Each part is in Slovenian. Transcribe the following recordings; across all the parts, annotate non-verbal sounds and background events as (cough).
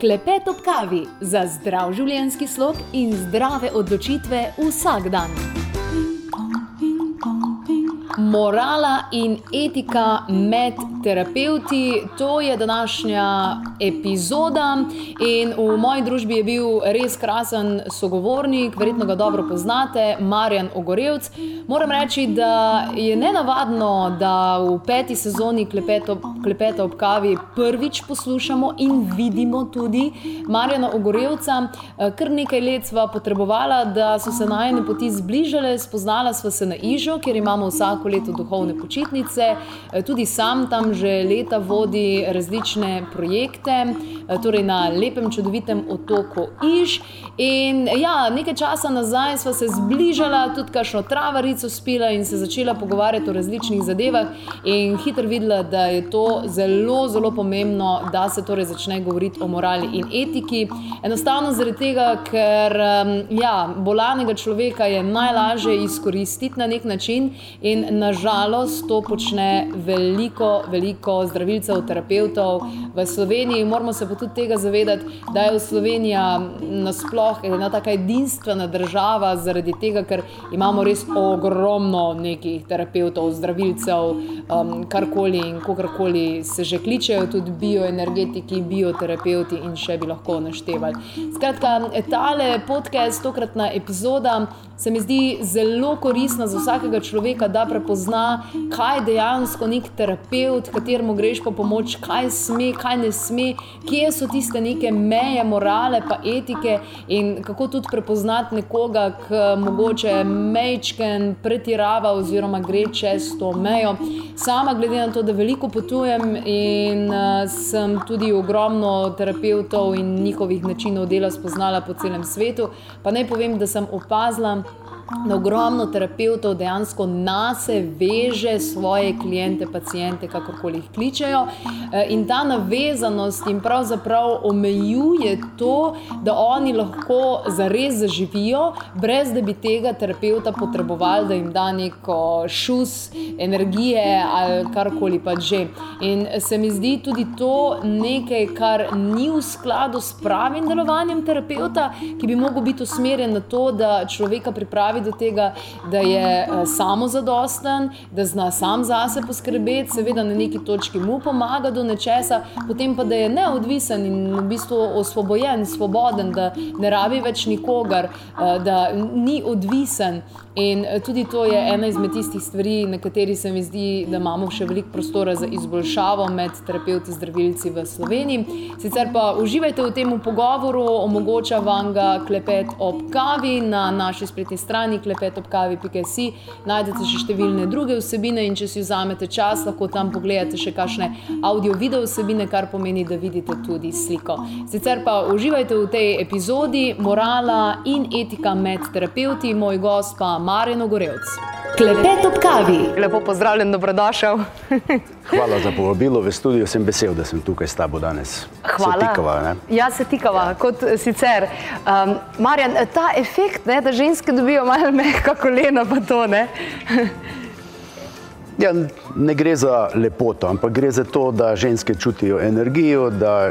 Klepet ob kavi za zdrav življenjski slog in zdrave odločitve vsak dan. Morala in etika med terapeuti, to je današnja epizoda. In v moji družbi je bil res krasen sogovornik, verjetno ga dobro poznate, Marjan Ogorevc. Moram reči, da je nenavadno, da v peti sezoni Klepeta ob kavi prvič poslušamo in vidimo tudi Marjana Ogorevca. Kar nekaj let sva potrebovala, da so se najne poti zbližale, spoznala sva se na Ižu, kjer imamo vsako leto duhovne počitnice. Tudi sam tam že leta vodi različne projekte, torej na lepem, čudovitem otoku Iž. In ja, nekaj časa nazaj sva se zbližala, tudi kakšno travarico spila in se začela pogovarjati o različnih zadevah, in hitro videla, da je to zelo, zelo pomembno, da se torej začne govoriti o morali in etiki. Enostavno zaradi tega, ker ja, bolanega človeka je najlažje izkoristiti na nek način, in na žalost to počne veliko, veliko zdravilcev, terapevtov v Sloveniji. Moramo se pa tudi tega zavedati, da je Slovenija nasploh ena taka edinstvena država, zaradi tega, ker imamo res ogromno nekih terapevtov, zdravilcev, karkoli in kakorkoli se že kličejo, tudi bioenergetiki, bioterapevti in še bi lahko naštevali. Skratka, tale podcast, tokratna epizoda se mi zdi zelo koristna za vsakega človeka, da prepozna, kaj dejansko neki terapevt, kateremu greš po pomoč, kaj sme, kaj ne sme, kje so tiste neke meje morale pa etike in kako tudi prepoznati nekoga, ki mogoče majčkeno pretirava oziroma gre čez to mejo. Sama, glede na to, da veliko potujem in sem tudi ogromno terapevtov in njihovih načinov dela spoznala po celem svetu, pa naj povem, da sem opazila, da ogromno terapevtov dejansko nase veže svoje kliente, paciente, kakorkoli jih kličejo. In ta navezanost jim pravzaprav omejuje to, da oni lahko zares zaživijo, brez da bi tega terapevta potrebovali, da jim da neko šus energije ali karkoli pač že. In se mi zdi tudi to nekaj, kar ni v skladu s pravim delovanjem terapevta, ki bi mogel biti usmerjen na to, da človeka pripravi do tega, da je samozadosten, da zna sam zase poskrbeti, seveda na neki točki mu pomaga do nečesa, potem pa da je neodvisen in v bistvu osvobojen, svoboden, da ne rabi več nikogar, da ni odvisen. In tudi to je ena izmed tistih stvari, na kateri se mi zdi, da imamo še veliko prostora za izboljšavo med terapevti, zdravilci v Sloveniji. Sicer pa uživajte v tem pogovoru, omogoča vam ga klepet ob kavi na naši spletni strani klepetobkavi.si. Najdete še številne druge vsebine, in če si vzamete čas, lahko tam pogledate še kakšne avdio, video vsebine, kar pomeni, da vidite tudi sliko. Sicer pa uživajte v tej epizodi Morala in etika med terapevti, moj gost pa Marjan Ogorevc. Klepet ob kavi. Lepo pozdravljen, dobrodošel. Hvala za povabilo v studio, sem vesel, da sem tukaj s tabo danes. Hvala. Se tikava, ne? Ja, se tikava, kot sicer. Marjan, ta efekt, ne, da ženske dobijo malo mehka kolena pa to, ne. (laughs) Ja, ne gre za lepoto, ampak gre za to, da ženske čutijo energijo, da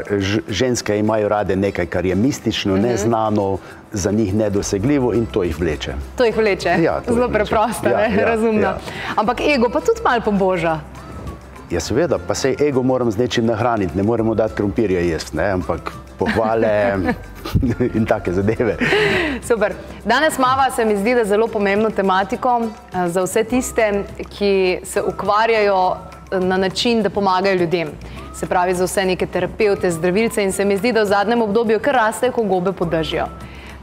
ženske imajo rade nekaj, kar je mistično, neznano, za njih nedosegljivo in to jih vleče. To jih vleče. Ja, to Zelo vleče. preprosto, Ja, ja, razumno. ja. Ampak ego pa tudi malo poboža. Ja, seveda, pa sej ego moram z nečim nahraniti, ne moremo dati krompirja jesti, ampak pohvale (laughs) in take zadeve. Super. Danes imamo, se mi zdi, da zelo pomembno tematiko eh, za vse tiste, ki se ukvarjajo eh, na način, da pomagajo ljudem. Se pravi, za vse neke terapevte, zdravilce in se mi zdi, da v zadnjem obdobju kar rastejo, ko gobe podržijo.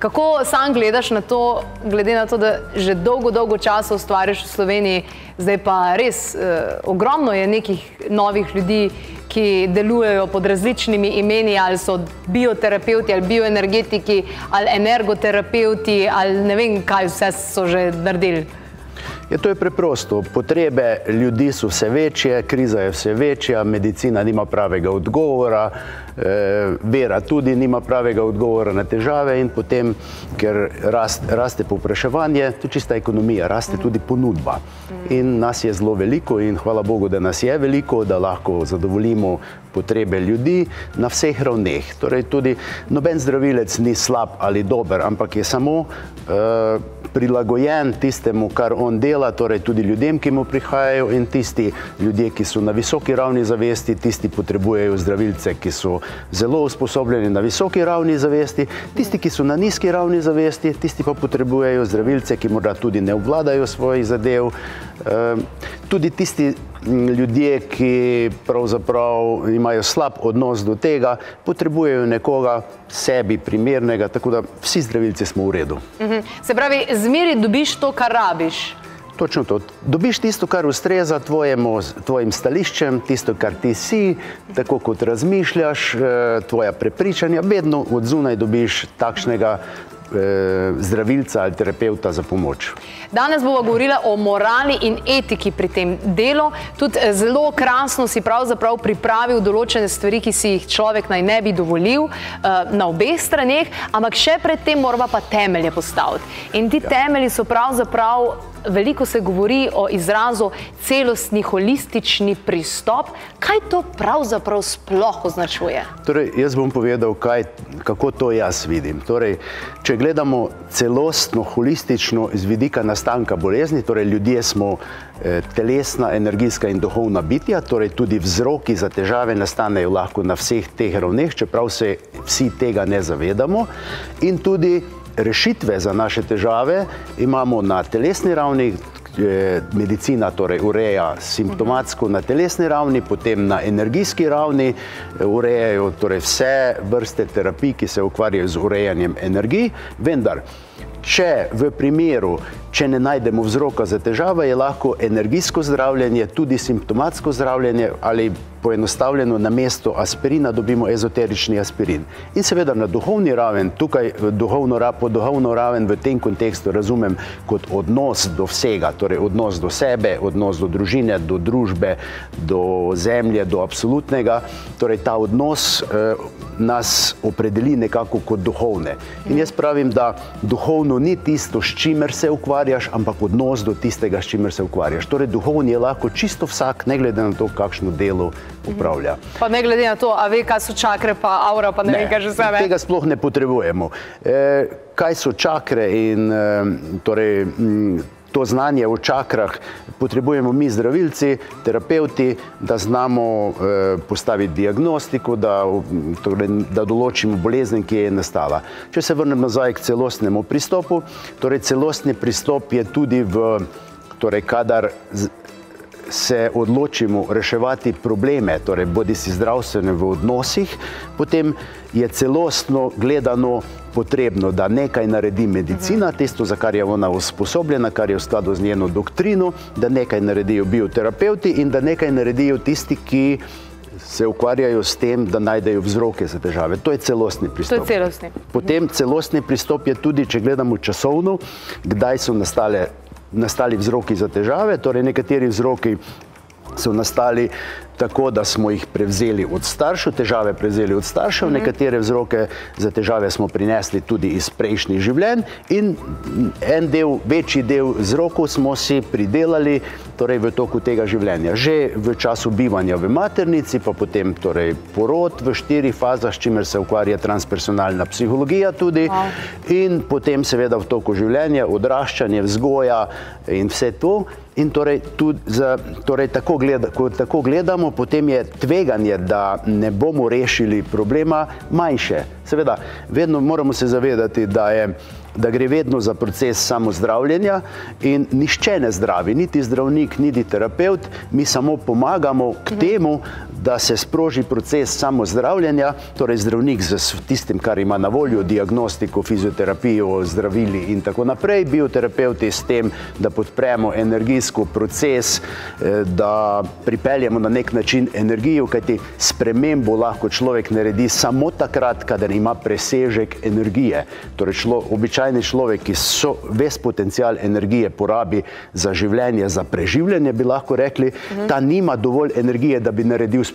Kako sam gledaš na to, glede na to, da že dolgo, dolgo časa ustvarjaš v Sloveniji, zdaj pa res eh, ogromno je nekih novih ljudi, ki delujejo pod različnimi imeni, ali so bioterapeuti, ali bioenergetiki, ali energoterapeuti, ali ne vem, kaj vse so že naredili. Je to je preprosto. Potrebe ljudi so vse večje, kriza je vse večja, medicina nima pravega odgovora, eh, vera tudi nima pravega odgovora na težave in potem, ker rast, raste povpraševanje, tudi čista ekonomija, raste tudi ponudba. In nas je zelo veliko in hvala Bogu, da nas je veliko, da lahko zadovoljimo potrebe ljudi na vseh ravneh. Torej, tudi noben zdravilec ni slab ali dober, ampak je samo uh, prilagojen tistemu, kar on dela, torej tudi ljudem, ki mu prihajajo in tisti ljudje, ki so na visoki ravni zavesti, tisti potrebujejo zdravilce, ki so zelo usposobljeni na visoki ravni zavesti, tisti, ki so na nizki ravni zavesti, tisti pa potrebujejo zdravilce, ki morda tudi ne obvladajo svojih zadev. Tudi tisti ljudje, ki pravzaprav imajo slab odnos do tega, potrebujejo nekoga sebi primernega, tako da vsi zdravilci smo v redu. Mhm. Se pravi, zmeri dobiš to, kar rabiš. Točno to. Dobiš tisto, kar ustreza tvojemu, tvojim stališčem, tisto, kar ti si, tako kot razmišljaš, eh, tvoja prepričanja, vedno od zunaj dobiš takšnega zdravilca ali terapeuta za pomoč. Danes bomo govorili o morali in etiki pri tem delu. Tudi eh, zelo krasno si pravzaprav pripravil določene stvari, ki si jih človek naj ne bi dovolil eh, na obeh straneh, ampak še predtem moramo pa temelje postaviti. In ti ja. temelji so pravzaprav veliko se govori o izrazu celostni holistični pristop. Kaj to pravzaprav sploh označuje? Torej, jaz bom povedal, kaj, kako to jaz vidim. Torej, če gledamo celostno holistično iz vidika nastanka bolezni, torej ljudje smo eh, telesna, energijska in duhovna bitja, torej tudi vzroki za težave nastanejo lahko na vseh teh ravneh, čeprav se vsi tega ne zavedamo. In tudi rešitve za naše težave imamo na telesni ravni, medicina torej ureja simptomatsko na telesni ravni, potem na energijski ravni eh, urejajo torej vse vrste terapij, ki se ukvarjajo z urejanjem energij, vendar če v primeru, če ne najdemo vzroka za težave, je lahko energijsko zdravljenje tudi simptomatsko zdravljenje ali poenostavljeno na mesto aspirina dobimo ezoterični aspirin. In seveda na duhovni raven, tukaj duhovno, po duhovno raven v tem kontekstu razumem kot odnos do vsega, torej odnos do sebe, odnos do družine, do družbe, do zemlje, do absolutnega. Torej ta odnos eh, nas opredeli nekako kot duhovne. In jaz pravim, da duhovno ni tisto, s čimer se ukvarjaš, ampak odnos do tistega, s čimer se ukvarjaš. Torej duhovni je lahko čisto vsak, ne glede na to, kakšno delo upravlja. Pa ne glede na to, a ve, kaj so čakre, pa aura, pa ne, ne vem, kaj že sebe. Tega sploh ne potrebujemo. E, kaj so čakre in e, torej, m, to znanje o čakrah potrebujemo mi zdravilci, terapeuti, da znamo e, postaviti diagnostiko, da, torej, da določimo bolezen, ki je nastala. Če se vrnem nazaj k celostnemu pristopu, torej celostni pristop je tudi v, torej kadar se odločimo reševati probleme, torej bodi si zdravstvene v odnosih, potem je celostno gledano potrebno, da nekaj naredi medicina, mhm. tisto, za kar je ona usposobljena, kar je v skladu z njeno doktrino, da nekaj naredijo bioterapeuti in da nekaj naredijo tisti, ki se ukvarjajo s tem, da najdejo vzroke za težave. To je celostni pristop. To je celostni. Potem celostni pristop je tudi, če gledamo časovno, kdaj so nastale nastali vzroki za težave, torej nekateri vzroki so nastali tako, da smo jih prevzeli od staršev, težave prevzeli od staršev, mhm. nekatere vzroke za težave smo prinesli tudi iz prejšnjih življenj in en del, večji del vzrokov smo si pridelali torej v toku tega življenja. Že v času bivanja v maternici, pa potem torej porod v štirih fazah, s čimer se ukvarja transpersonalna psihologija tudi in potem seveda v toku življenja odraščanje, vzgoja in vse to. In torej, za, torej tako, gleda, ko tako gledamo, potem je tveganje, da ne bomo rešili problema, manjše. Seveda, vedno moramo se zavedati, da je da gre vedno za proces samozdravljenja in nišče ne zdravi, niti zdravnik, niti terapeut, mi samo pomagamo k temu, da se sproži proces samozdravljenja, torej zdravnik z tistim, kar ima na voljo, diagnostiko, fizioterapijo, zdravili in tako naprej, bioterapeuti s tem, da podpremo energijsko proces, eh, da pripeljemo na nek način energijo, kajti spremembo lahko človek naredi samo takrat, kadar ima presežek energije. Torej, človek, običajni človek, ki so ves potencial energije porabi za življenje, za preživljanje, bi lahko rekli, ta nima dovolj energije, da bi naredil spremembo.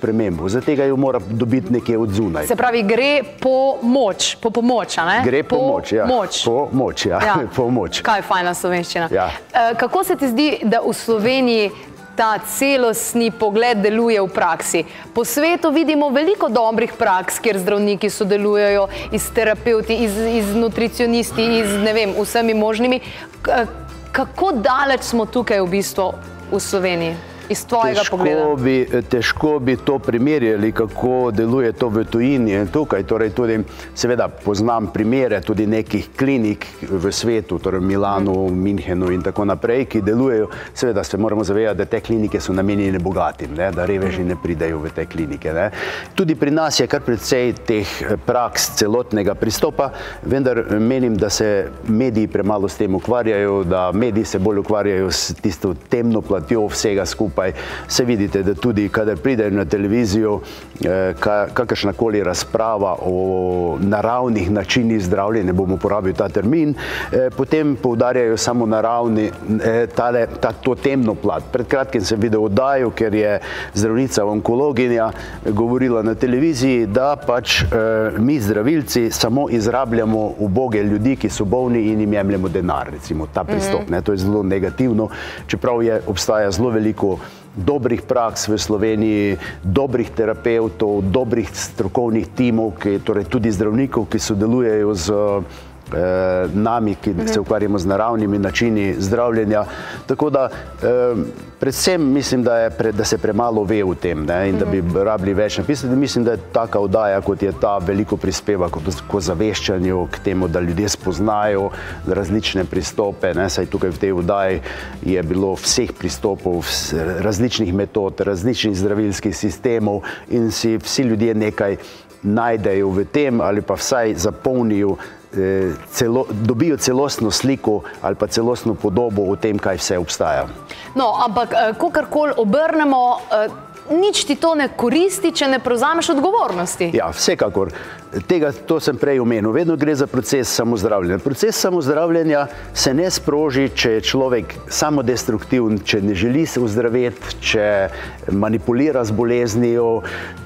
Zato ga jo mora dobiti nekje od zunaj. Se pravi, gre po moč, po pomoč. Gre po, po moč, ja. Moč. Po moč, ja. ja. (laughs) po moč. Kaj je fajna slovenščina? Ja. Uh, kako se ti zdi, da v Sloveniji ta celostni pogled deluje v praksi. Po svetu vidimo veliko dobrih praks, kjer zdravniki sodelujejo, iz terapeuti, iz, iz nutricionisti, iz ne vem, vsemi možnimi. Kako daleč smo tukaj v bistvu v Sloveniji? Iz tvojega težko pogleda? Bi, težko bi to primerjali, kako deluje to v tujini in tukaj. Torej tudi, seveda poznam primere tudi nekih klinik v svetu, torej Milanu, v Minhenu in tako naprej, ki delujejo. Seveda se moramo zavedati, da te klinike so namenjene bogatim, ne, da reveži ne pridejo v te klinike. Ne. Tudi pri nas je kar precej teh praks celotnega pristopa, vendar menim, da se mediji premalo s tem ukvarjajo, da mediji se bolj ukvarjajo s tisto temno platjo vsega skupaj skupaj, se vidite, da tudi, kadar pridejo na televizijo, eh, kakršna koli razprava o naravnih načinih zdravljenja, bom uporabil ta termin, eh, potem poudarjajo samo naravni, eh, tale, ta, to temno plat. Pred kratkim sem videl oddajo, ker je zdravnica onkologinja govorila na televiziji, da pač mi zdravilci samo izrabljamo uboge ljudi, ki so bolni in jim jemljemo denar, recimo ta pristop. Ne, to je zelo negativno, čeprav je, obstaja zelo veliko dobrih praks v Sloveniji, dobrih terapeutov, dobrih strokovnih timov, ki, torej tudi zdravnikov, ki sodelujejo z eh, nami, ki mhm. se ukvarjamo z naravnimi načini zdravljenja. Tako da eh, predvsem mislim, da, je da se premalo ve o tem ne, in da bi mhm. rabili več napisati. Mislim, da je taka oddaja, kot je ta, veliko prispeva k, k zaveščanju, k temu, da ljudje spoznajo različne pristope. Ne, saj tukaj v tej oddaji je bilo vseh pristopov, različnih metod, različnih zdravilskih sistemov in si vsi ljudje nekaj najdejo v tem ali pa vsaj zapolnijo Eh, celo, dobijo celostno sliko ali pa celostno podobo o tem, kaj vse obstaja. No, ampak, eh, ko karkoli obrnemo, eh, nič ti to ne koristi, če ne prevzameš odgovornosti. Ja, vsekakor. Tega, to sem prej omenil. Vedno gre za proces samozdravljenja. Proces samozdravljenja se ne sproži, če je človek samodestruktiven, če ne želi se ozdraviti, če manipulira z boleznijo,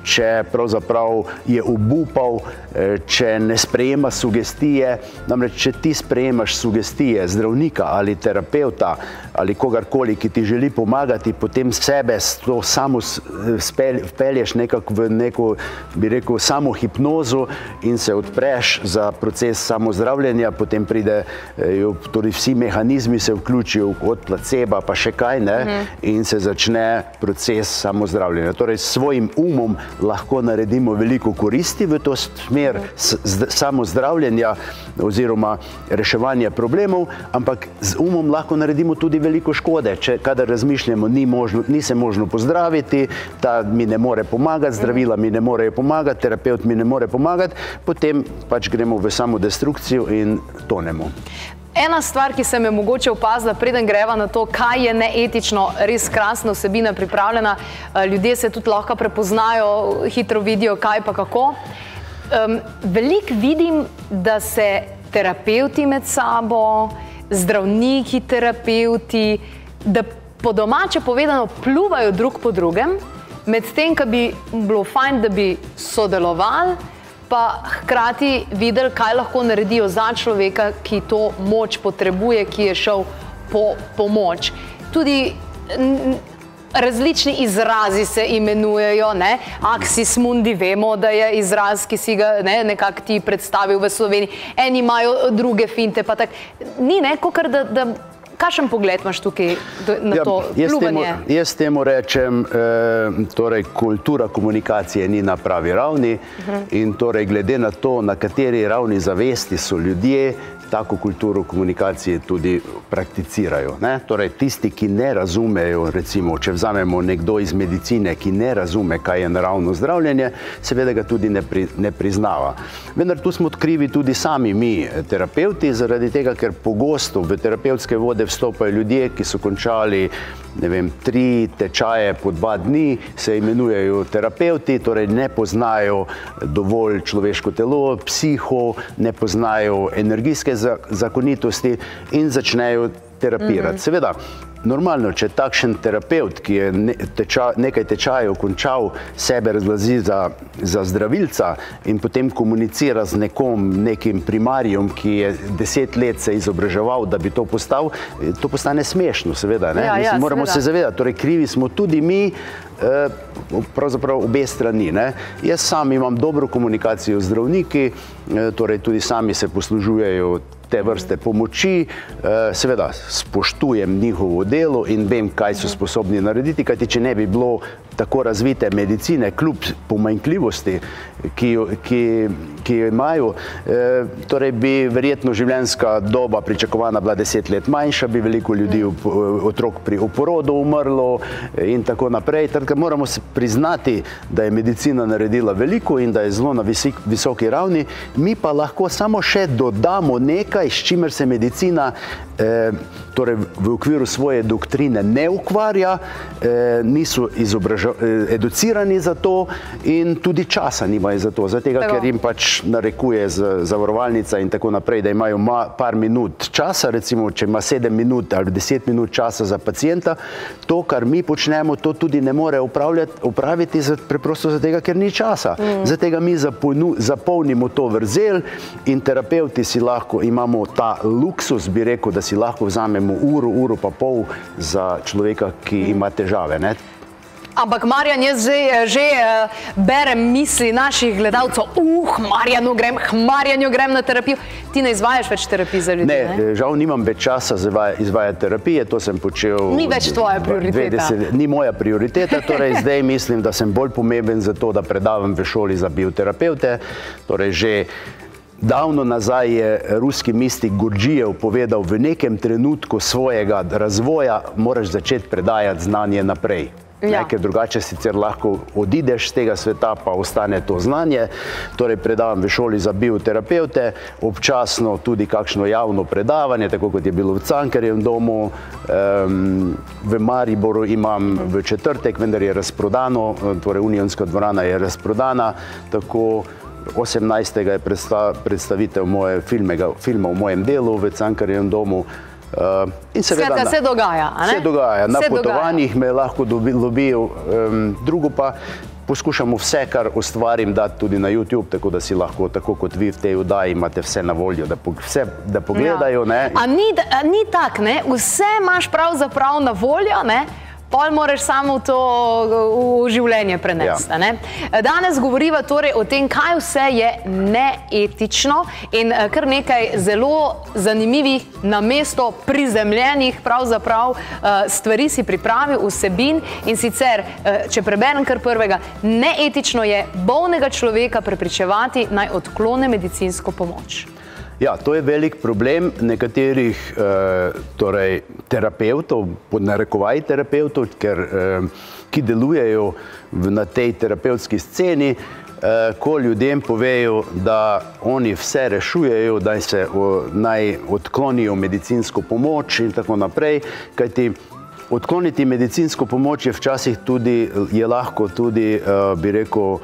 če pravzaprav je obupal, eh, če ne sprejema sugestije. Namreč, če ti sprejemaš sugestije zdravnika ali terapeuta ali kogarkoli, ki ti želi pomagati, potem sebe to samo spelješ nekako v neko, bi rekel, samo hipnozo in se odpreš za proces samozdravljenja, potem pride, eh, torej vsi mehanizmi se vključijo od placeba pa še kaj ne mhm. in se začne proces samozdravljenja. Torej s svojim umom lahko naredimo veliko koristi v to smer samozdravljenja oziroma reševanja problemov, ampak z umom lahko naredimo tudi veliko škode. Če kadar razmišljamo, ni, možno, ni se možno pozdraviti, ta mi ne more pomagati, zdravila mi ne morejo pomagati, terapeut mi ne more pomagati, potem pač gremo v samo destrukcijo in tonemo. Ena stvar, ki sem jo mogoče opazila, preden greva na to, kaj je neetično, res krasna vsebina pripravljena, eh, ljudje se tudi lahko prepoznajo, hitro vidijo, kaj pa kako. Um, Veliko vidim, da se terapeuti med sabo, zdravniki, terapeuti, da po domače povedano pluvajo drug po drugem, medtem, ki bi bilo fajn, da bi sodelovali pa hkrati videli, kaj lahko naredijo za človeka, ki to moč potrebuje, ki je šel po pomoč. Tudi različni izrazi se imenujejo? Axis mundi, vemo, da je izraz, ki si ga ne, nekako ti predstavil v Sloveniji, eni imajo druge finte, pa tako. Ni neko, kar da. da Kakšen pogled imaš tukaj na ja, to? Jaz temu, jaz temu rečem, eh, torej kultura komunikacije ni na pravi ravni uh -huh. in torej glede na to, na kateri ravni zavesti so ljudje, tako kulturo komunikacije tudi prakticirajo. Ne? Torej, tisti, ki ne razumejo, recimo, če vzamemo nekdo iz medicine, ki ne razume, kaj je naravno zdravljenje, seveda ga tudi ne, pri, ne priznava. Vendar tu smo odkrivi tudi sami mi, terapeuti, zaradi tega, ker pogosto v terapevtske vode vstopajo ljudje, ki so končali vem, tri tečaje po dva dni, se imenujejo terapeuti, torej ne poznajo dovolj človeško telo, psiho, ne poznajo energijske zakonitosti in začnejo terapirati. Mm -hmm. Seveda, Normalno, če takšen terapeut, ki je ne, teča, nekaj tečajev končal, sebe razglazi za, za zdravilca in potem komunicira z nekom, nekim primarjem, ki je deset let se izobraževal, da bi to postal, to postane smešno, seveda. Ja, ja, moramo seveda. se zavedati, torej krivi smo tudi mi, eh, pravzaprav obe strani. Ne? Jaz sam imam dobro komunikacijo z zdravniki, eh, torej tudi sami se poslužujejo te vrste pomoči, eh, seveda spoštujem njihovo delo in vem, kaj so sposobni narediti, kajti če ne bi bilo tako razvite medicine, kljub pomanjkljivosti, ki, ki, ki jo imajo, eh, torej bi verjetno življenjska doba pričakovana bila deset let manjša, bi veliko ljudi, otrok pri oporodu umrlo in tako naprej. Tako moramo priznati, da je medicina naredila veliko in da je zelo na visik, visoki ravni, mi pa lahko samo še dodamo nekaj, s čimer se medicina eh, torej v okviru svoje doktrine ne ukvarja, eh, niso eh, educirani za to in tudi časa nimajo za to, zato ker jim pač narekuje zavarovalnica in tako naprej, da imajo ma, par minut časa, recimo, če ima sedem minut ali deset minut časa za pacijenta, to, kar mi počnemo, to tudi ne more upraviti preprosto zato, ker ni časa. Mm. Zato mi zapolnimo to vrzel in terapeuti si lahko imamo imamo ta luksus, bi rekel, da si lahko vzamemo uro, uro pa pol za človeka, ki ima težave. Ne? Ampak, Marjan, jaz že, že uh, berem misli naših gledalcev, uh, Marjan, grem, Marjan, grem na terapijo. Ti ne izvajaš več terapije za ljudi? Ne, ne? Eh, žal nimam več časa za izvajati terapije, to sem počel. Ni več tvoja prioriteta. Deset, ni moja prioriteta, torej (laughs) zdaj mislim, da sem bolj pomemben za to, da predavam v šoli za bioterapeute. Torej že Davno nazaj je ruski mistik Gurdžijev povedal, v nekem trenutku svojega razvoja moraš začeti predajati znanje naprej. Ja. Ker drugače sicer lahko odideš z tega sveta, pa ostane to znanje. Torej, predavam v šoli za bioterapeute, občasno tudi kakšno javno predavanje, tako kot je bilo v Cankarjem domu. Um, v Mariboru imam v četrtek, vendar je razprodano, torej Unionska dvorana je razprodana. Tako, 18. je predstavitev moje filmega, filma v mojem delu v Cankarjem domu. Uh, Skratka, se dogaja. Se dogaja. Na se potovanjih dogaja. me lahko dobijo, um, drugo pa poskušamo vse, kar ustvarim, dati tudi na YouTube, tako da si lahko, tako kot vi v tej vdaji, imate vse na voljo, da, po, vse, da pogledajo. Ja. A ni, ni tako, vse imaš pravzaprav na voljo. Ne? Pol moraš samo to v življenje prenesti. Ja. Danes govoriva torej o tem, kaj vse je neetično in eh, kar nekaj zelo zanimivih, na mesto prizemljenih pravzaprav eh, stvari si pripravil vsebin in sicer, eh, če preberem kar prvega, neetično je bolnega človeka prepričevati naj odklone medicinsko pomoč. Ja, to je velik problem nekaterih eh, torej, terapeutov, pod narekovaj terapeutov, ker, eh, ki delujejo v, na tej terapevtski sceni, eh, ko ljudem povejo, da oni vse rešujejo, da se o, naj odklonijo medicinsko pomoč in tako naprej. Kajti, odkloniti medicinsko pomoč je včasih tudi, je lahko tudi, eh, bi rekel,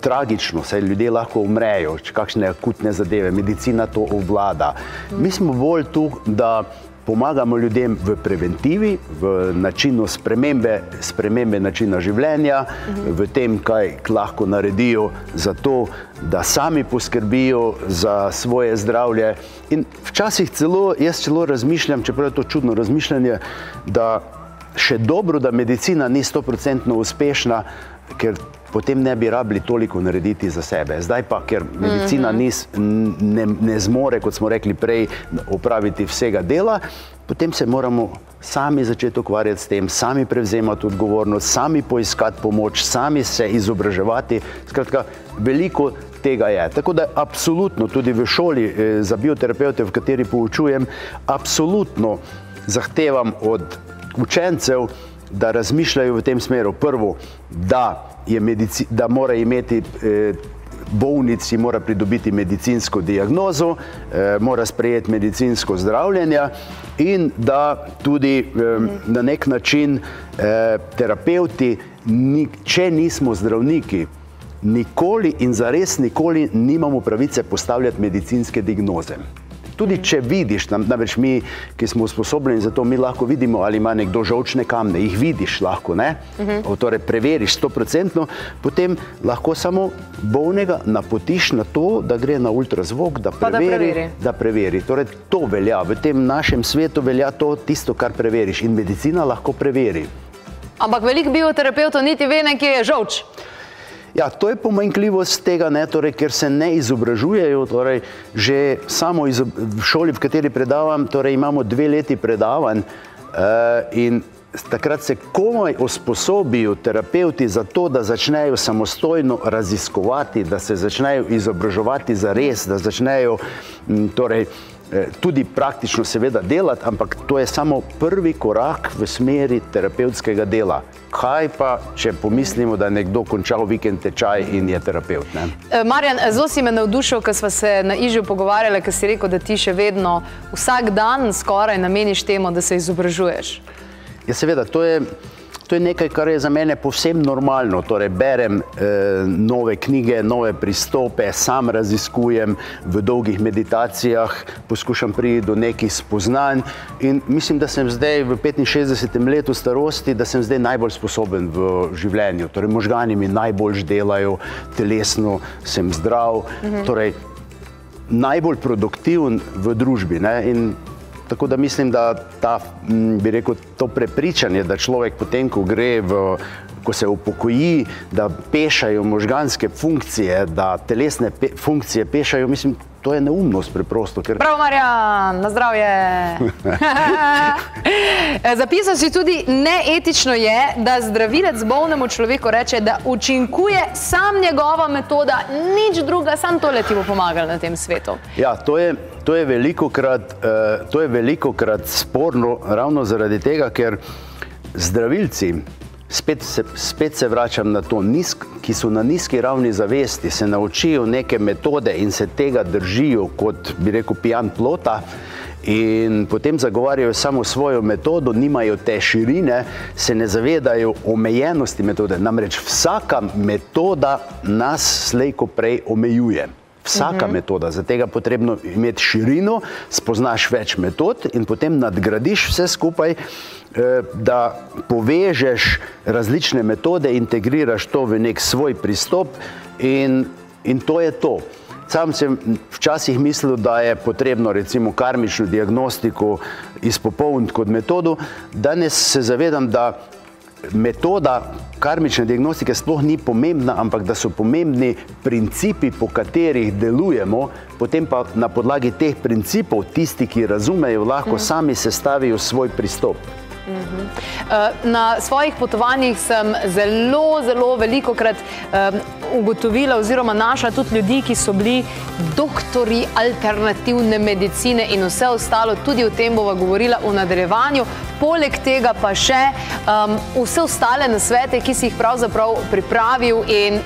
tragično, saj ljudje lahko umrejo, če kakšne akutne zadeve, medicina to obvlada. Mi smo bolj tu, da pomagamo ljudem v preventivi, v načinu spremembe, spremembe načina življenja, v tem, kaj lahko naredijo za to, da sami poskrbijo za svoje zdravje. In včasih celo, jaz celo razmišljam, čeprav je to čudno razmišljanje, da še dobro, da medicina ni stoprocentno uspešna, ker potem ne bi rabili toliko narediti za sebe. Zdaj pa, ker medicina mhm. nis, ne, ne zmore, kot smo rekli prej, opraviti vsega dela, potem se moramo sami začeti ukvarjati s tem, sami prevzemati odgovornost, sami poiskati pomoč, sami se izobraževati. Skratka, veliko tega je. Tako da absolutno tudi v šoli eh, za bioterapeute, v kateri poučujem, absolutno zahtevam od učencev, da razmišljajo v tem smeru. Prvo, da, medici, da mora imeti eh, bolnici mora pridobiti medicinsko diagnozo, eh, mora sprejeti medicinsko zdravljenje in da tudi eh, na nek način eh, terapeuti, ni, če nismo zdravniki, nikoli in zares nikoli nimamo pravice postavljati medicinske diagnoze. Tudi če vidiš, namreč mi, ki smo usposobljeni za to, mi lahko vidimo, ali ima nekdo žolčne kamne, jih vidiš lahko, ne? Uh -huh. Torej, preveriš 100%, potem lahko samo bolnega napotiš na to, da gre na ultrazvok, da preveri. Da preveri. Da preveri. Torej, to velja, v tem našem svetu velja to tisto, kar preveriš in medicina lahko preveri. Ampak veliko bioterapeutov niti ve, kje je žolč. Ja, to je pomanjkljivost tega, ne, torej, ker se ne izobražujejo. Torej, že samo izob, v šoli, v kateri predavam, torej, imamo dve leti predavanj uh, in takrat se komaj usposobijo terapeuti za to, da začnejo samostojno raziskovati, da se začnejo izobraževati za res, da začnejo torej, tudi praktično seveda delati, ampak to je samo prvi korak v smeri terapevtskega dela. Kaj pa, če pomislimo, da je nekdo končal vikend tečaj in je terapeut? Ne? Eh, Marjan, zelo si me navdušil, ko smo se na Ižu pogovarjali, ker si rekel, da ti še vedno vsak dan skoraj nameniš temu, da se izobražuješ. Ja, seveda, to je. To je nekaj, kar je za mene povsem normalno. Torej, berem eh, nove knjige, nove pristope, sam raziskujem v dolgih meditacijah, poskušam priti do nekih spoznanj. In mislim, da sem zdaj v 65. letu starosti, da sem zdaj najbolj sposoben v življenju. Torej, možgani mi najbolj delajo, telesno sem zdrav, mhm. torej, najbolj produktiven v družbi. Ne? In Tako da mislim, da ta, bi rekel, to prepričanje, da človek potem, ko gre v ko se upokoji, da pešajo možganske funkcije, da telesne pe funkcije pešajo, mislim, to je neumnost preprosto. Ker... Prav, Marjan, na zdravje. (laughs) (laughs) Zapisal si tudi, neetično je, da zdravilec bolnemu človeku reče, da učinkuje sam njegova metoda, nič druga, sam tole ti bo pomagal na tem svetu. Ja, to je, to je veliko krat, uh, to je veliko krat sporno ravno zaradi tega, ker zdravilci, spet se, spet se vračam na to, nizk, ki so na nizki ravni zavesti, se naučijo neke metode in se tega držijo kot, bi rekel, pijan plota. In potem zagovarjajo samo svojo metodo, nimajo te širine, se ne zavedajo omejenosti metode. Namreč vsaka metoda nas slejko prej omejuje. Vsaka uh mhm. -huh. metoda, za tega potrebno imeti širino, spoznaš več metod in potem nadgradiš vse skupaj, eh, da povežeš različne metode, integriraš to v nek svoj pristop in, in to je to. Sam sem včasih mislil, da je potrebno recimo karmično diagnostiko izpopolniti kot metodo, danes se zavedam, da metoda karmične diagnostike sploh ni pomembna, ampak da so pomembni principi, po katerih delujemo, potem pa na podlagi teh principov tisti, ki razumejo, lahko mm. sami sestavijo svoj pristop. Mhm. Eh, na svojih potovanjih sem zelo, zelo veliko krat ugotovila oziroma našla tudi ljudi, ki so bili doktori alternativne medicine in vse ostalo, tudi o tem bova govorila v nadaljevanju. Poleg tega pa še vse ostale nasvete, ki si jih pravzaprav pripravil in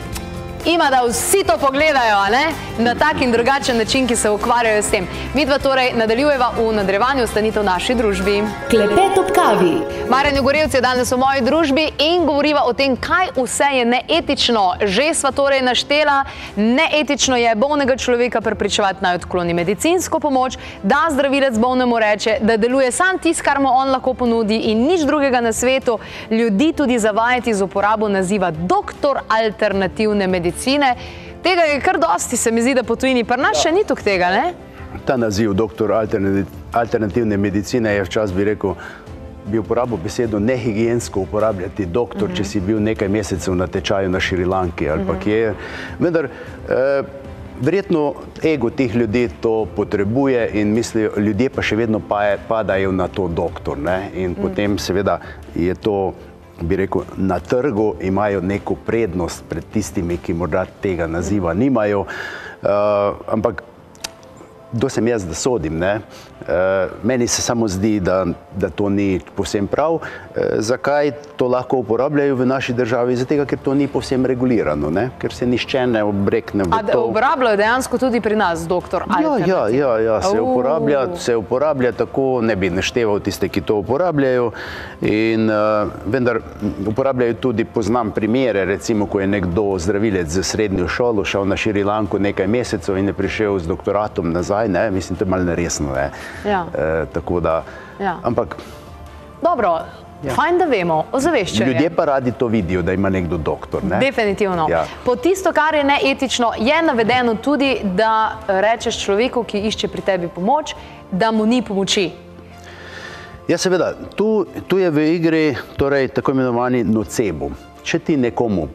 ima, da vsi to pogledajo ne? na tak in drugačen način, ki se ukvarjajo s tem. Mi dva torej nadaljujeva v nadaljevanju, ostanite v naši družbi. Klepet ob kavi. Marjan Gorevci je danes v moji družbi in govoriva o tem, kaj vse je neetično. Že sva torej naštela, neetično je bolnega človeka prepričevati naj odkloni medicinsko pomoč, da zdravilec bolnemu reče, da deluje sam tis, kar mu on lahko ponudi in nič drugega na svetu, ljudi tudi zavajati z uporabo naziva doktor alternativne medicine medicine. Tega je kar dosti, se mi zdi, da po tujini, pa naš še ni tukaj tega. Ne? Ta naziv, doktor alternativne medicine, je včasih bi rekel, bi uporabil besedo nehigijensko uporabljati doktor, uh -huh. če mhm. si bil nekaj mesecev na tečaju na Šrilanki ali uh -huh. pa mhm. kje. Vendar, eh, verjetno ego teh ljudi to potrebuje in mislijo, ljudje pa še vedno padajo na to doktor. Ne? In uh mhm. -huh. potem seveda je to bi rekel, na trgu imajo neko prednost pred tistimi, ki morda tega naziva nimajo. Uh, ampak kdo sem jaz, da sodim. Ne? Uh, meni se samo zdi, da, da to ni povsem prav. Uh, zakaj to lahko uporabljajo v naši državi? Zato, ker to ni povsem regulirano, ne? ker se nišče ne obrekne v to. Uporabljajo dejansko tudi pri nas, doktor. Ja, ja, ja, ja se, uporablja, se uporablja tako, ne bi našteval tiste, ki to uporabljajo. In, uh, vendar uporabljajo tudi, poznam primere, recimo, ko je nekdo zdravilec za srednjo šolo šel na Šrilanko nekaj mesecev in je prišel z doktoratom nazaj. Ne? Mislim, to je malo neresno. Ne? Ja. E, da, ja. Ampak. Dobro. Ja. Fajn, da vemo, ozaveščamo. Ljudje pa radi to vidijo, da ima nekdo doktor. Ne? Definitivno. Ja. Po tisto, kar je neetično, je navedeno tudi, da rečeš človeku, ki išče pri tebi pomoč, da mu ni pomoči. Ja, seveda, tu, tu je v igri torej, tako imenovani nocebo. Če ti nekomu,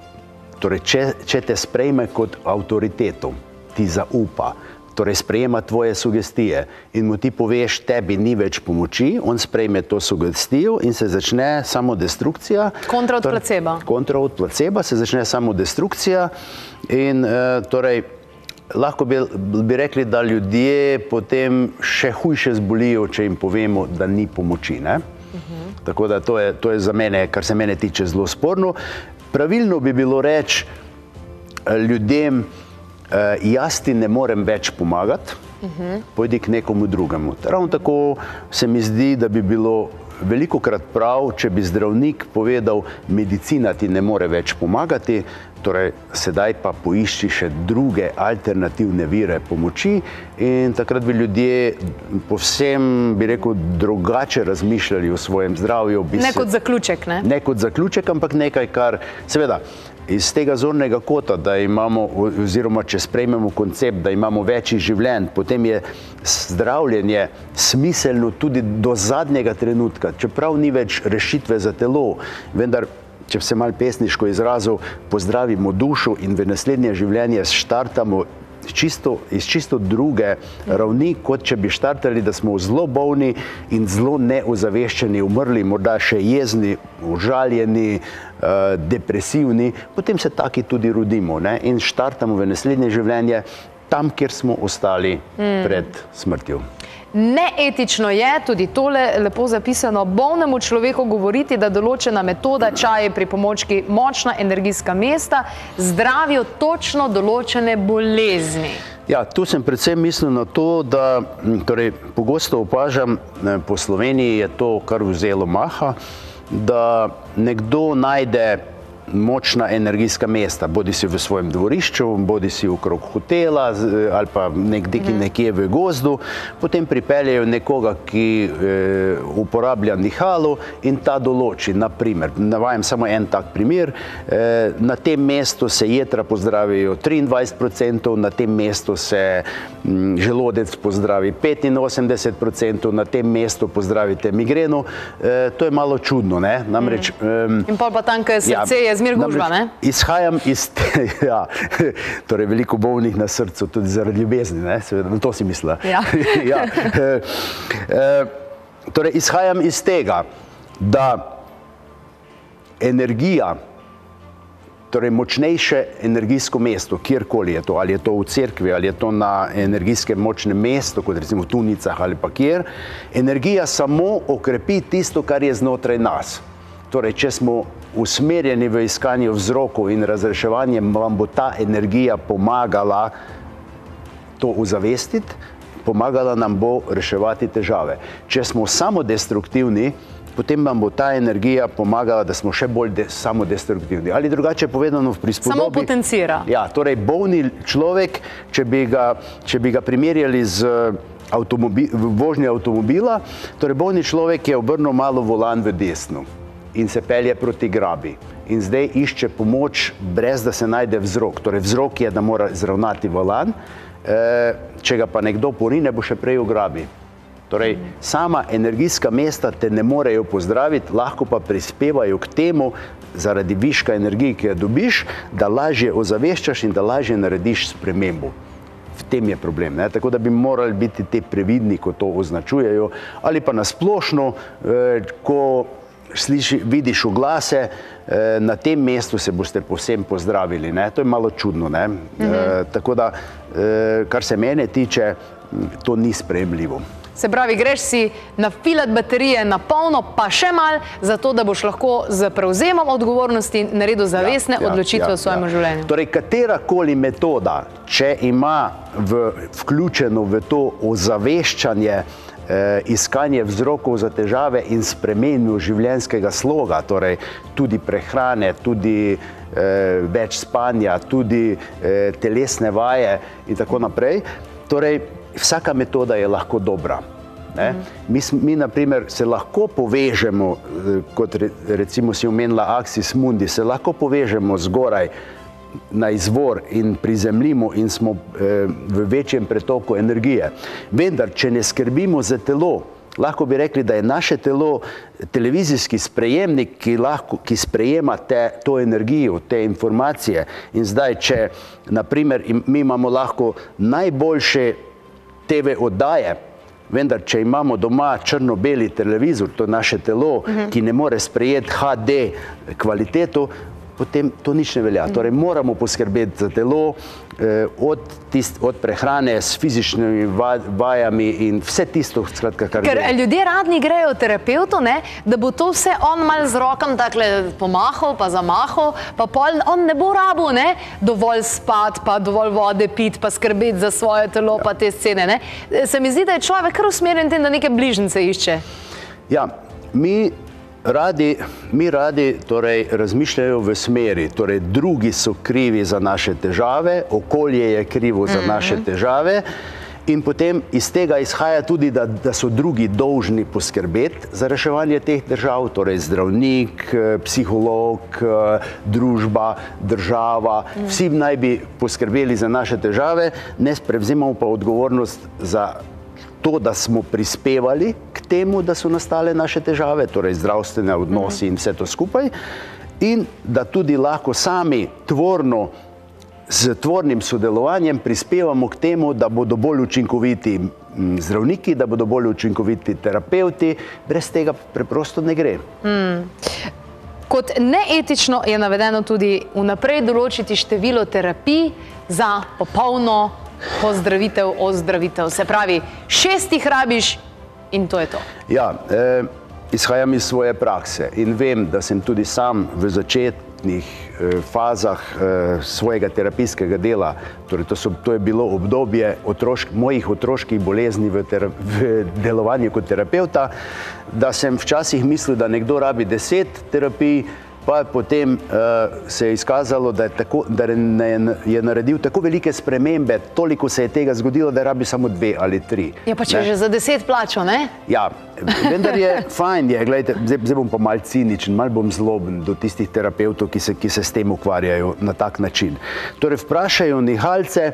torej, če, če te sprejme kot avtoriteto, ti zaupa, torej sprejema tvoje sugestije in mu ti poveš, tebi ni več pomoči, on sprejme to sugestijo in se začne samo destrukcija. Kontra od torej, placeba. Kontra od placeba se začne samo destrukcija in uh, torej. Lahko bi, bi rekli, da ljudje potem še hujše zbolijo, če jim povemo, da ni pomoči. Uh mhm. Tako da to je, to je za mene, kar se mene tiče, zelo sporno. Pravilno bi bilo reči eh, ljudem, uh, jaz ti ne morem več pomagati, uh -huh. pojdi k nekomu drugemu. Ravno tako se mi zdi, da bi bilo veliko krat prav, če bi zdravnik povedal, medicina ti ne more več pomagati, torej sedaj pa poišči še druge alternativne vire pomoči in takrat bi ljudje povsem, bi rekel, drugače razmišljali o svojem zdravju. Ne se, kot zaključek, ne? Ne kot zaključek, ampak nekaj, kar seveda iz tega zornega kota, da imamo, oziroma če sprejmemo koncept, da imamo več življenj, potem je zdravljenje smiselno tudi do zadnjega trenutka, čeprav ni več rešitve za telo, vendar. Če se malo pesniško izrazil, pozdravimo dušo in v naslednje življenje štartamo čisto, iz čisto druge ravni, kot če bi štartali, da smo zelo bolni in zelo neozaveščeni, umrli, morda še jezni, užaljeni, Eh, depresivni, potem se taki tudi rodimo ne? in štartamo v naslednje življenje tam, kjer smo ostali mm. pred smrtjo. Neetično je tudi tole lepo zapisano bolnemu človeku govoriti, da določena metoda čaje pri pomočki močna energijska mesta zdravijo točno določene bolezni. Ja, tu sem predvsem mislil na to, da torej, pogosto opažam, po Sloveniji je to kar vzelo maha, da nekdo najde močna energijska mesta, bodi si v svojem dvorišču, bodi si okrog hotela ali pa nekde, mm. nekje v gozdu, potem pripeljejo nekoga, ki e, uporablja nihalo in ta določi, naprimer, navajam samo en tak primer, e, na tem mestu se jetra pozdravijo 23%, na tem mestu se m, želodec pozdravi 85%, na tem mestu pozdravite migreno, e, to je malo čudno, ne? Namreč, mm. e, in pa tam, kaj srce ja, je zmer gužva, ne? Izhajam iz te, (laughs) ja, torej veliko bolnih na srcu, tudi zaradi ljubezni, ne, seveda, na to si mislila. Ja. (laughs) ja. E, e, torej, izhajam iz tega, da energija, torej močnejše energijsko mesto, kjerkoli je to, ali je to v cerkvi, ali je to na energijskem močnem mestu, kot recimo v Tunicah ali pa kjer, energija samo okrepi tisto, kar je znotraj nas. Torej, če smo usmerjeni v iskanje vzrokov in razreševanje, vam bo ta energija pomagala to uzavestiti, pomagala nam bo reševati težave. Če smo samo destruktivni, potem vam bo ta energija pomagala, da smo še bolj samodestruktivni. Ali drugače povedano v prispodobi. Samo potencira. Ja, torej bolni človek, če bi ga, če bi ga primerjali z avtomobi, vožnje avtomobila, torej bolni človek je obrnil malo volan v desno in se pelje proti grabi. In zdaj išče pomoč, brez da se najde vzrok. Torej, vzrok je, da mora zravnati volan, e, če ga pa nekdo porine, bo še prej v grabi. Torej, sama energijska mesta te ne morejo pozdraviti, lahko pa prispevajo k temu, zaradi viška energije, ki jo dobiš, da lažje ozaveščaš in da lažje narediš spremembo. V tem je problem. Ne? Tako da bi morali biti te previdni, ko to označujejo, ali pa nasplošno, eh, ko sliši, vidiš oglase, eh, na tem mestu se boste povsem pozdravili. Ne? To je malo čudno. -hmm. e, tako da, e, kar se mene tiče, to ni sprejemljivo. Se pravi, greš si nafilat baterije na polno, pa še mal, zato da boš lahko z prevzemom odgovornosti naredil zavestne ja, ja, odločitve ja, v svojem ja. življenju. Torej, katerakoli metoda, če ima v, vključeno v to ozaveščanje, eh, iskanje vzrokov za težave in spremenju življenjskega sloga, torej tudi prehrane, tudi eh, več spanja, tudi eh, telesne vaje in tako naprej. Torej, vsaka metoda je lahko dobra. Mm. Mi, mi, na primer, se lahko povežemo, eh, kot re, recimo si omenila Axis Mundi, se lahko povežemo zgoraj na izvor in prizemljimo in smo eh, v večjem pretoku energije. Vendar, če ne skrbimo za telo, lahko bi rekli, da je naše telo televizijski sprejemnik, ki, lahko, ki sprejema te, to energijo, te informacije. In zdaj, če naprimer, mi imamo lahko najboljše TV oddaje, vendar če imamo doma črno-beli televizor, to je naše telo, uh -huh. ki ne more sprejeti HD kvaliteto, potem to nič ne velja. Torej, moramo poskrbeti za telo, eh, od, tist, od prehrane s fizičnimi vajami in vse tisto, skratka, kar Ker gre. ljudje radni grejo v terapeutu, ne, da bo to vse on mal z rokom pomahal, pa zamahal, pa pol, on ne bo rabu, ne, dovolj spat, pa dovolj vode pit, pa skrbeti za svoje telo, ja. pa te scene. Ne. Se mi zdi, da je človek kar usmerjen tem, da neke bližnjice išče. Ja, mi Radi, mi radi torej, razmišljajo v smeri, torej drugi so krivi za naše težave, okolje je krivo za naše mhm. težave in potem iz tega izhaja tudi, da, da so drugi dolžni poskrbeti za reševanje teh držav, torej zdravnik, psiholog, družba, država, mhm. vsi naj bi poskrbeli za naše težave, ne prevzemamo pa odgovornost za to, da smo prispevali k temu, da so nastale naše težave, torej zdravstvene odnosi in vse to skupaj, in da tudi lahko sami tvorno, z tvornim sodelovanjem prispevamo k temu, da bodo bolj učinkoviti zdravniki, da bodo bolj učinkoviti terapeuti, brez tega preprosto ne gre. Hmm. Kot neetično je navedeno tudi vnaprej določiti število terapij za popolno pozdravitev, ozdravitev. Se pravi, šestih rabiš in to je to. Ja, eh, izhajam iz svoje prakse in vem, da sem tudi sam v začetnih eh, fazah eh, svojega terapijskega dela, torej to, so, to je bilo obdobje otrošk, mojih otroških bolezni v, ter, v delovanju kot terapeuta, da sem včasih mislil, da nekdo rabi deset terapij, pa je potem uh, se je izkazalo, da je, tako, da je naredil tako velike spremembe, toliko se je tega zgodilo, da rabi samo dve ali tri. Ja, pa če ne? že za deset plačo, ne? Ja, vendar je (laughs) fajn, je, gledajte, zdaj, zdaj bom pa mal ciničen, mal bom zloben do tistih terapeutov, ki se, ki se s tem ukvarjajo na tak način. Torej, vprašajo nihalce,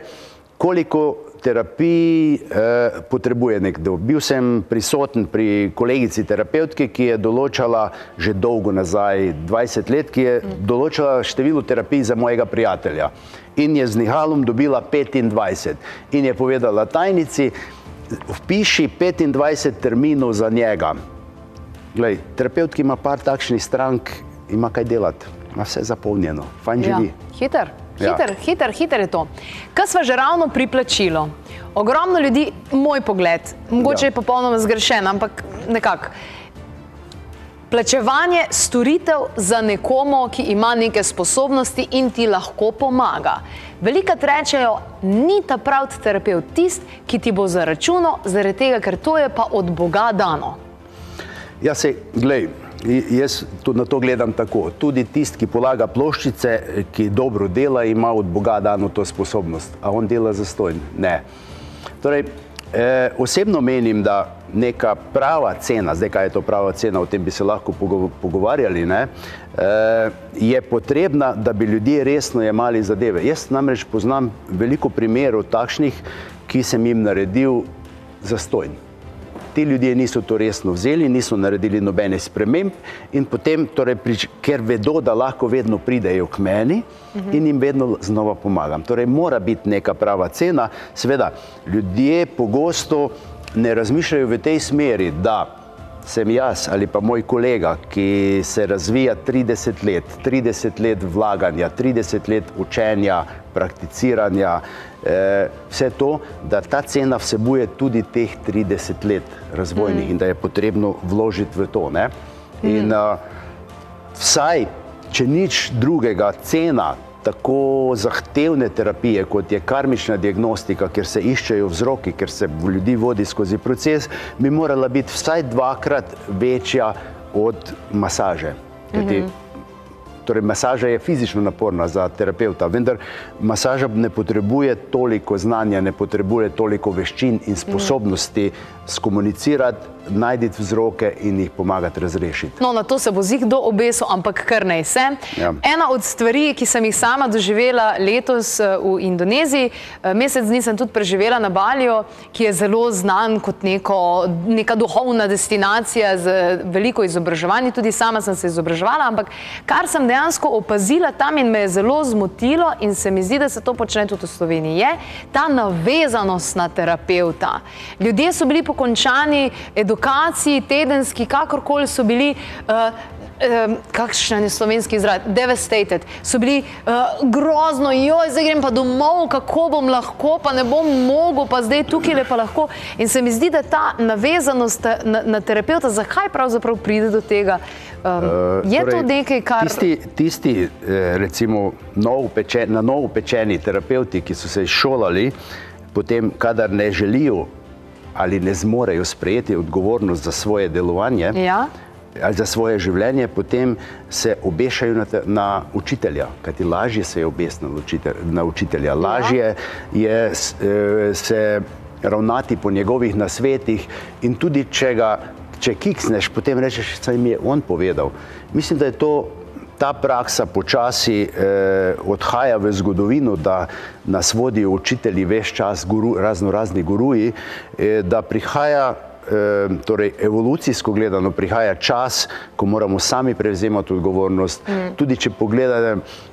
koliko terapiji eh, potrebuje nekdo. Bil sem prisoten pri kolegici terapeutki, ki je določala že dolgo nazaj, 20 let, ki je določala število terapij za mojega prijatelja. In je z nihalom dobila 25. In je povedala tajnici, vpiši 25 terminov za njega. Glej, terapeut, ki ima par takšnih strank, ima kaj delati, ima vse zapolnjeno, fajn ja. živi. Hiter. Hiter, ja. hiter, hiter je to. Kaj smo že ravno pri plačilu? Ogromno ljudi, moj pogled, mogoče ja. je popolnoma zgrešen, ampak nekako. Plačevanje storitev za nekomu, ki ima neke sposobnosti in ti lahko pomaga. Velika rečejo, ni ta pravi terapeut tist, ki ti bo zaračunal, zaradi tega, ker to je pa od Boga dano. Ja, se, gledaj. Jaz na to gledam tako. Tudi tisti, ki polaga ploščice, ki dobro dela, ima od Boga dano to sposobnost. A on dela za stojn? Ne. Torej, eh, osebno menim, da neka prava cena, zdaj kaj je to prava cena, o tem bi se lahko pogovarjali, ne, eh, je potrebna, da bi ljudje resno jemali zadeve. Jaz namreč poznam veliko primerov takšnih, ki sem jim naredil za stojn ti ljudje niso to resno vzeli, niso naredili nobene sprememb in potem, torej, ker vedo, da lahko vedno pridejo k meni in jim vedno znova pomagam. Torej, mora biti neka prava cena. Seveda, ljudje pogosto ne razmišljajo v tej smeri, da sem jaz ali pa moj kolega, ki se razvija 30 let, 30 let vlaganja, 30 let učenja, prakticiranja, eh, vse to, da ta cena vsebuje tudi teh 30 let razvojnih mm. in da je potrebno vložiti v to. Ne? In mm. uh, vsaj, če nič drugega, cena tako zahtevne terapije, kot je karmična diagnostika, ker se iščejo vzroki, ker se ljudi vodi skozi proces, bi morala biti vsaj dvakrat večja od masaže. Mm -hmm. Torej, masaža je fizično naporna za terapeuta, vendar masaža ne potrebuje toliko znanja, ne potrebuje toliko veščin in sposobnosti mm skomunicirati, najti vzroke in jih pomagati razrešiti. No, na to se bo zih do obesil, ampak kar naj se. Ja. Ena od stvari, ki sem jih sama doživela letos eh, v Indoneziji, eh, mesec dni sem tudi preživela na Balju, ki je zelo znan kot neko, neka duhovna destinacija z veliko izobraževanji, tudi sama sem se izobraževala, ampak kar sem dejansko opazila tam in me je zelo zmotilo in se mi zdi, da se to počne tudi v Sloveniji, je ta navezanost na terapeuta. Ljudje so bili po končani edukaciji, tedenski, kakorkoli so bili. Uh, Um, kakšen je slovenski izraz, devastated, so bili uh, grozno, joj, zdaj grem pa domov, kako bom lahko, pa ne bom mogel, pa zdaj tukaj le pa lahko. In se mi zdi, da ta navezanost na, na terapeuta, zakaj pravzaprav pride do tega? Um, uh, je torej, to nekaj, kar. Tisti, tisti recimo, nov pečen, na novo pečeni terapeuti, ki so se izšolali, potem, kadar ne želijo ali ne zmorejo sprejeti odgovornost za svoje delovanje ja. ali za svoje življenje, potem se obešajo na, na učitelja, kajti lažje se je obesti na, na učitelja, lažje ja. je eh, se ravnati po njegovih nasvetih in tudi če ga, če kiksneš, potem rečeš, saj mi je on povedal. Mislim, da je to ta praksa počasi eh, odhaja v zgodovino, da nas vodijo učitelji več čas, guru, razno razni guruji, eh, da prihaja, eh, torej evolucijsko gledano, prihaja čas, ko moramo sami prevzemati odgovornost. Mm. Tudi če pogledate, Eh,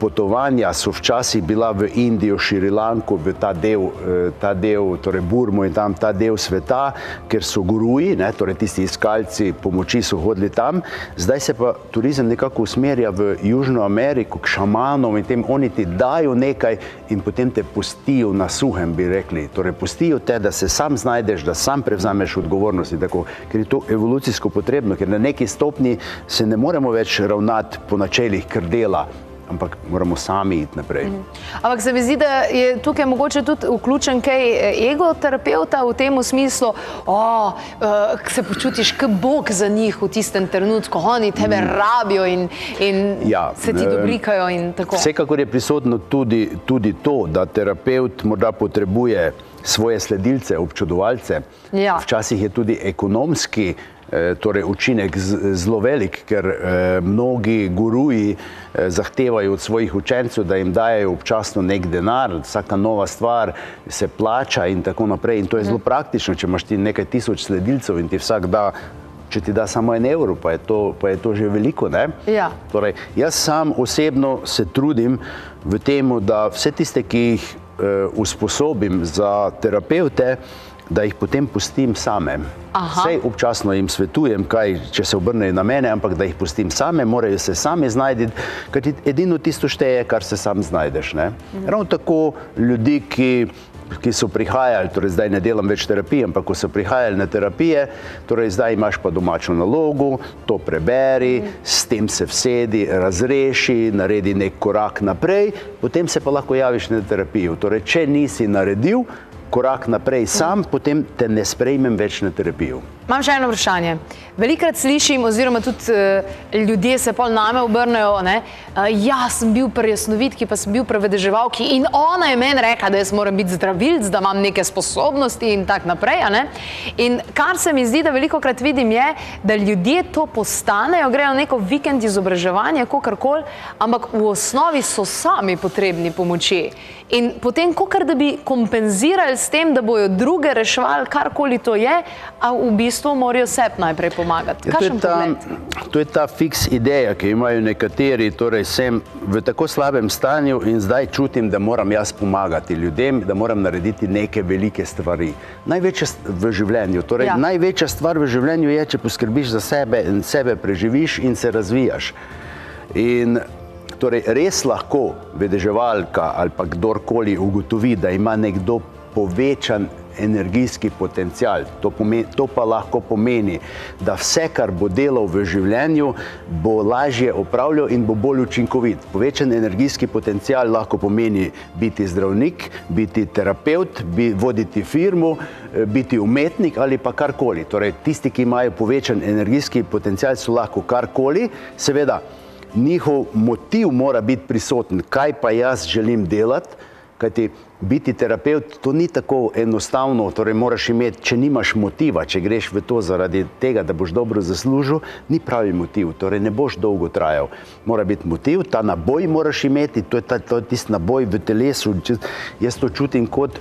potovanja so včasih bila v Indijo, Šrilanko, v ta del, eh, ta del, torej Burmo in tam ta del sveta, ker so guruji, ne, torej tisti iskalci pomoči so hodili tam. Zdaj se pa turizem nekako usmerja v Južno Ameriko, k šamanom in tem oni ti dajo nekaj in potem te pustijo na suhem, bi rekli. Torej pustijo te, da se sam znajdeš, da sam prevzameš odgovornosti, tako, ker je to evolucijsko potrebno, ker na neki stopni se ne moremo več ravnati po načelih krdela, ampak moramo sami iti naprej. Mhm. Ampak se mi zdi, da je tukaj mogoče tudi vključen kaj eh, egoterapeuta v tem smislu, da uh, se počutiš kot Bog za njih v tistem trenutku, oni tebe mm. rabijo in, in ja, se ti dobrikajo. Vsekakor je prisotno tudi, tudi to, da terapeut morda potrebuje svoje sledilce, občudovalce. Ja. Včasih je tudi ekonomski Eh, torej učinek zelo velik, ker eh, mnogi guruji eh, zahtevajo od svojih učencev, da jim dajo občasno nek denar, vsaka nova stvar se plača in tako naprej. In to je zelo mhm. praktično, če imaš ti nekaj tisoč sledilcev in ti vsak da. Če ti da samo en evro, pa je to, pa je to že veliko. Ja. Torej, jaz sam osebno se trudim v tem, da vse tiste, ki jih uh, usposobim za terapeute, da jih potem pustim same. Vse občasno jim svetujem, kaj, če se obrnejo na mene, ampak da jih pustim same, morajo se sami znajti, ker edino tisto šteje, kar se sam znajdeš. Mhm. Ravno tako ljudi, ki, ki so prihajali, torej zdaj ne delam več terapije, ampak ko so prihajali na terapije, torej zdaj imaš pa domačo nalogo, to preberi, mhm. s tem se vsedi, razreši, naredi nek korak naprej, potem se pa lahko javiš na terapijo. Torej, če nisi naredil, korak naprej sam, potem te ne sprejmem več na terapijo. Imam še eno vprašanje. Velikrat slišim, oziroma tudi uh, ljudje se pol name obrnejo, da uh, ja, sem bil pri jasnovidki, pa sem bil pri vedeževalki in ona je meni rekla, da jaz moram biti zdravilc, da imam neke sposobnosti in tako naprej. In kar se mi zdi, da veliko krat vidim, je, da ljudje to postanejo, grejo neko vikend izobraževanje, kakorkoli, ampak v osnovi so sami potrebni pomoči. In potem, kot da bi kompenzirali s tem, da bojo druge reševali, karkoli to je, a v bistvu morajo sebi najprej pomagati. Ja, to, je ta, to je ta fiks ideja, ki imajo nekateri, torej sem v tako slabem stanju in zdaj čutim, da moram jaz pomagati ljudem, da moram narediti neke velike stvari. Največja v življenju, torej ja. največja stvar v življenju je, če poskrbiš za sebe in sebe preživiš in se razvijaš. In Torej, res lahko vedeževalka ali pa kdorkoli ugotovi, da ima nekdo povečan energijski potencial. To, pomeni, to pa lahko pomeni, da vse, kar bo delal v življenju, bo lažje opravljal in bo bolj učinkovit. Povečan energijski potencial lahko pomeni biti zdravnik, biti terapeut, bi, voditi firmo, eh, biti umetnik ali pa karkoli. Torej, tisti, ki imajo povečan energijski potencial, so lahko karkoli, seveda. Njihov motiv mora biti prisoten, kaj pa jaz želim delati, kajti biti terapeut to ni tako enostavno, torej moraš imeti, če nimaš motiva, če greš v to zaradi tega, da boš dobro zaslužil, ni pravi motiv, torej ne boš dolgo trajal. Mora biti motiv, ta naboj moraš imeti, to je, ta, to je tisti naboj v telesu, jaz to čutim kot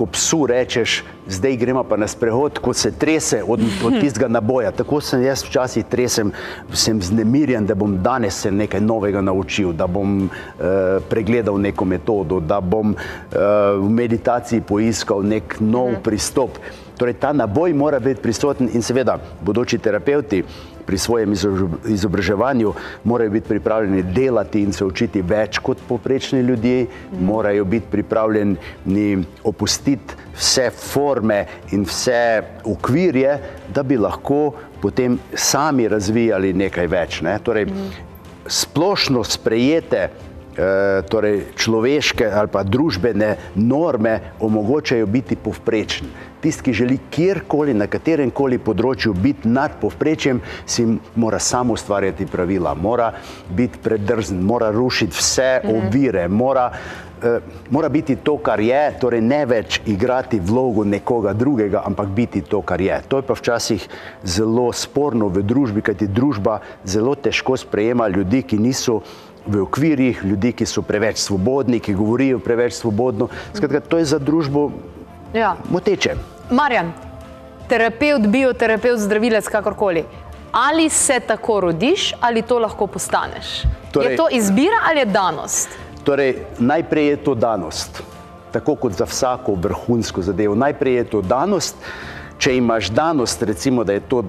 ko psu rečeš, zdaj gremo pa na sprehod, ko se trese od, od tistega naboja. Tako sem jaz včasih tresem, sem znemirjen, da bom danes se nekaj novega naučil, da bom uh, pregledal neko metodo, da bom uh, v meditaciji poiskal nek nov mhm. pristop. Torej, ta naboj mora biti prisoten in seveda bodoči terapeuti pri svojem izobraževanju morajo biti pripravljeni delati in se učiti več kot poprečni ljudje, morajo biti pripravljeni opustiti vse forme in vse ukvirje, da bi lahko potem sami razvijali nekaj več. Ne? Torej, splošno sprejete eh, torej človeške ali pa družbene norme omogočajo biti povprečni tisti, ki želi kjerkoli, na katerem koli področju biti nad povprečjem, si mora samo ustvarjati pravila, mora biti predrzen, mora rušiti vse mhm. ovire, mora, eh, mora biti to, kar je, torej ne več igrati vlogo nekoga drugega, ampak biti to, kar je. To je pa včasih zelo sporno v družbi, kajti družba zelo težko sprejema ljudi, ki niso v okvirih, ljudi, ki so preveč svobodni, ki govorijo preveč svobodno. Skratka, to je za družbo ja. moteče. Marjan, terapeut, bioterapeut, zdravilec, kakorkoli. Ali se tako rodiš, ali to lahko postaneš? Torej, je to izbira ali je danost? Torej, najprej je to danost, tako kot za vsako vrhunsko zadevo. Najprej je to danost. Če imaš danost, recimo, da je to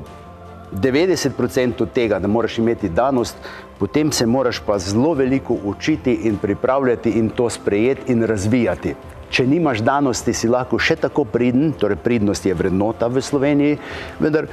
90% tega, da moraš imeti danost, potem se moraš pa zelo veliko učiti in pripravljati in to sprejeti in razvijati. Če nimaš danosti, si lahko še tako pridn, torej pridnost je vrednota v Sloveniji, vendar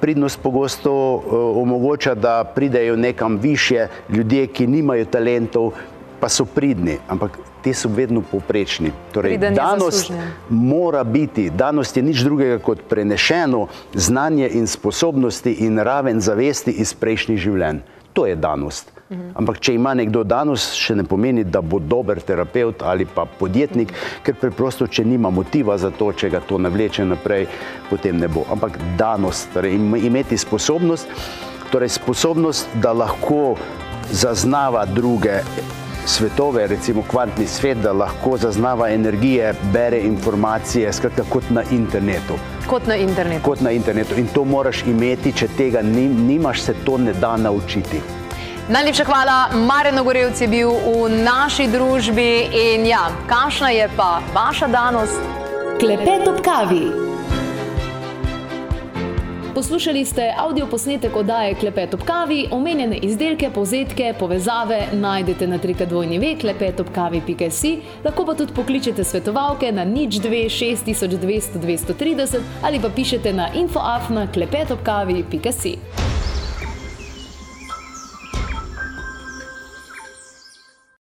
pridnost pogosto uh, omogoča, da pridejo nekam više ljudje, ki nimajo talentov, pa so pridni, ampak ti so vedno poprečni. Torej, danost mora biti, danost je nič drugega kot prenešeno znanje in sposobnosti in raven zavesti iz prejšnjih življenj. To je danost. Ampak, če ima nekdo danost, še ne pomeni, da bo dober terapeut ali pa podjetnik, ker preprosto, če nima motiva za to, če ga to navleče naprej, potem ne bo. Ampak danost, torej imeti sposobnost, torej sposobnost, da lahko zaznava druge svetove, recimo kvantni svet, da lahko zaznava energije, bere informacije, skratka kot na internetu. Kot na internetu. Kot na internetu. In to moraš imeti, če tega nimaš, se to ne da naučiti. Najlepša hvala, Marino Gorevc je bil v naši družbi in ja, kakšna je pa vaša danost? Klepet ob kavi. Poslušali ste avdio posnetek oddaje Klepet ob kavi, omenjene izdelke, povzetke, povezave najdete na trikadvojni ve klepetobkavi.si, lahko pa tudi pokličete svetovalke na nič 2 6200 230 ali pa pišete na infoafna klepetobkavi.si.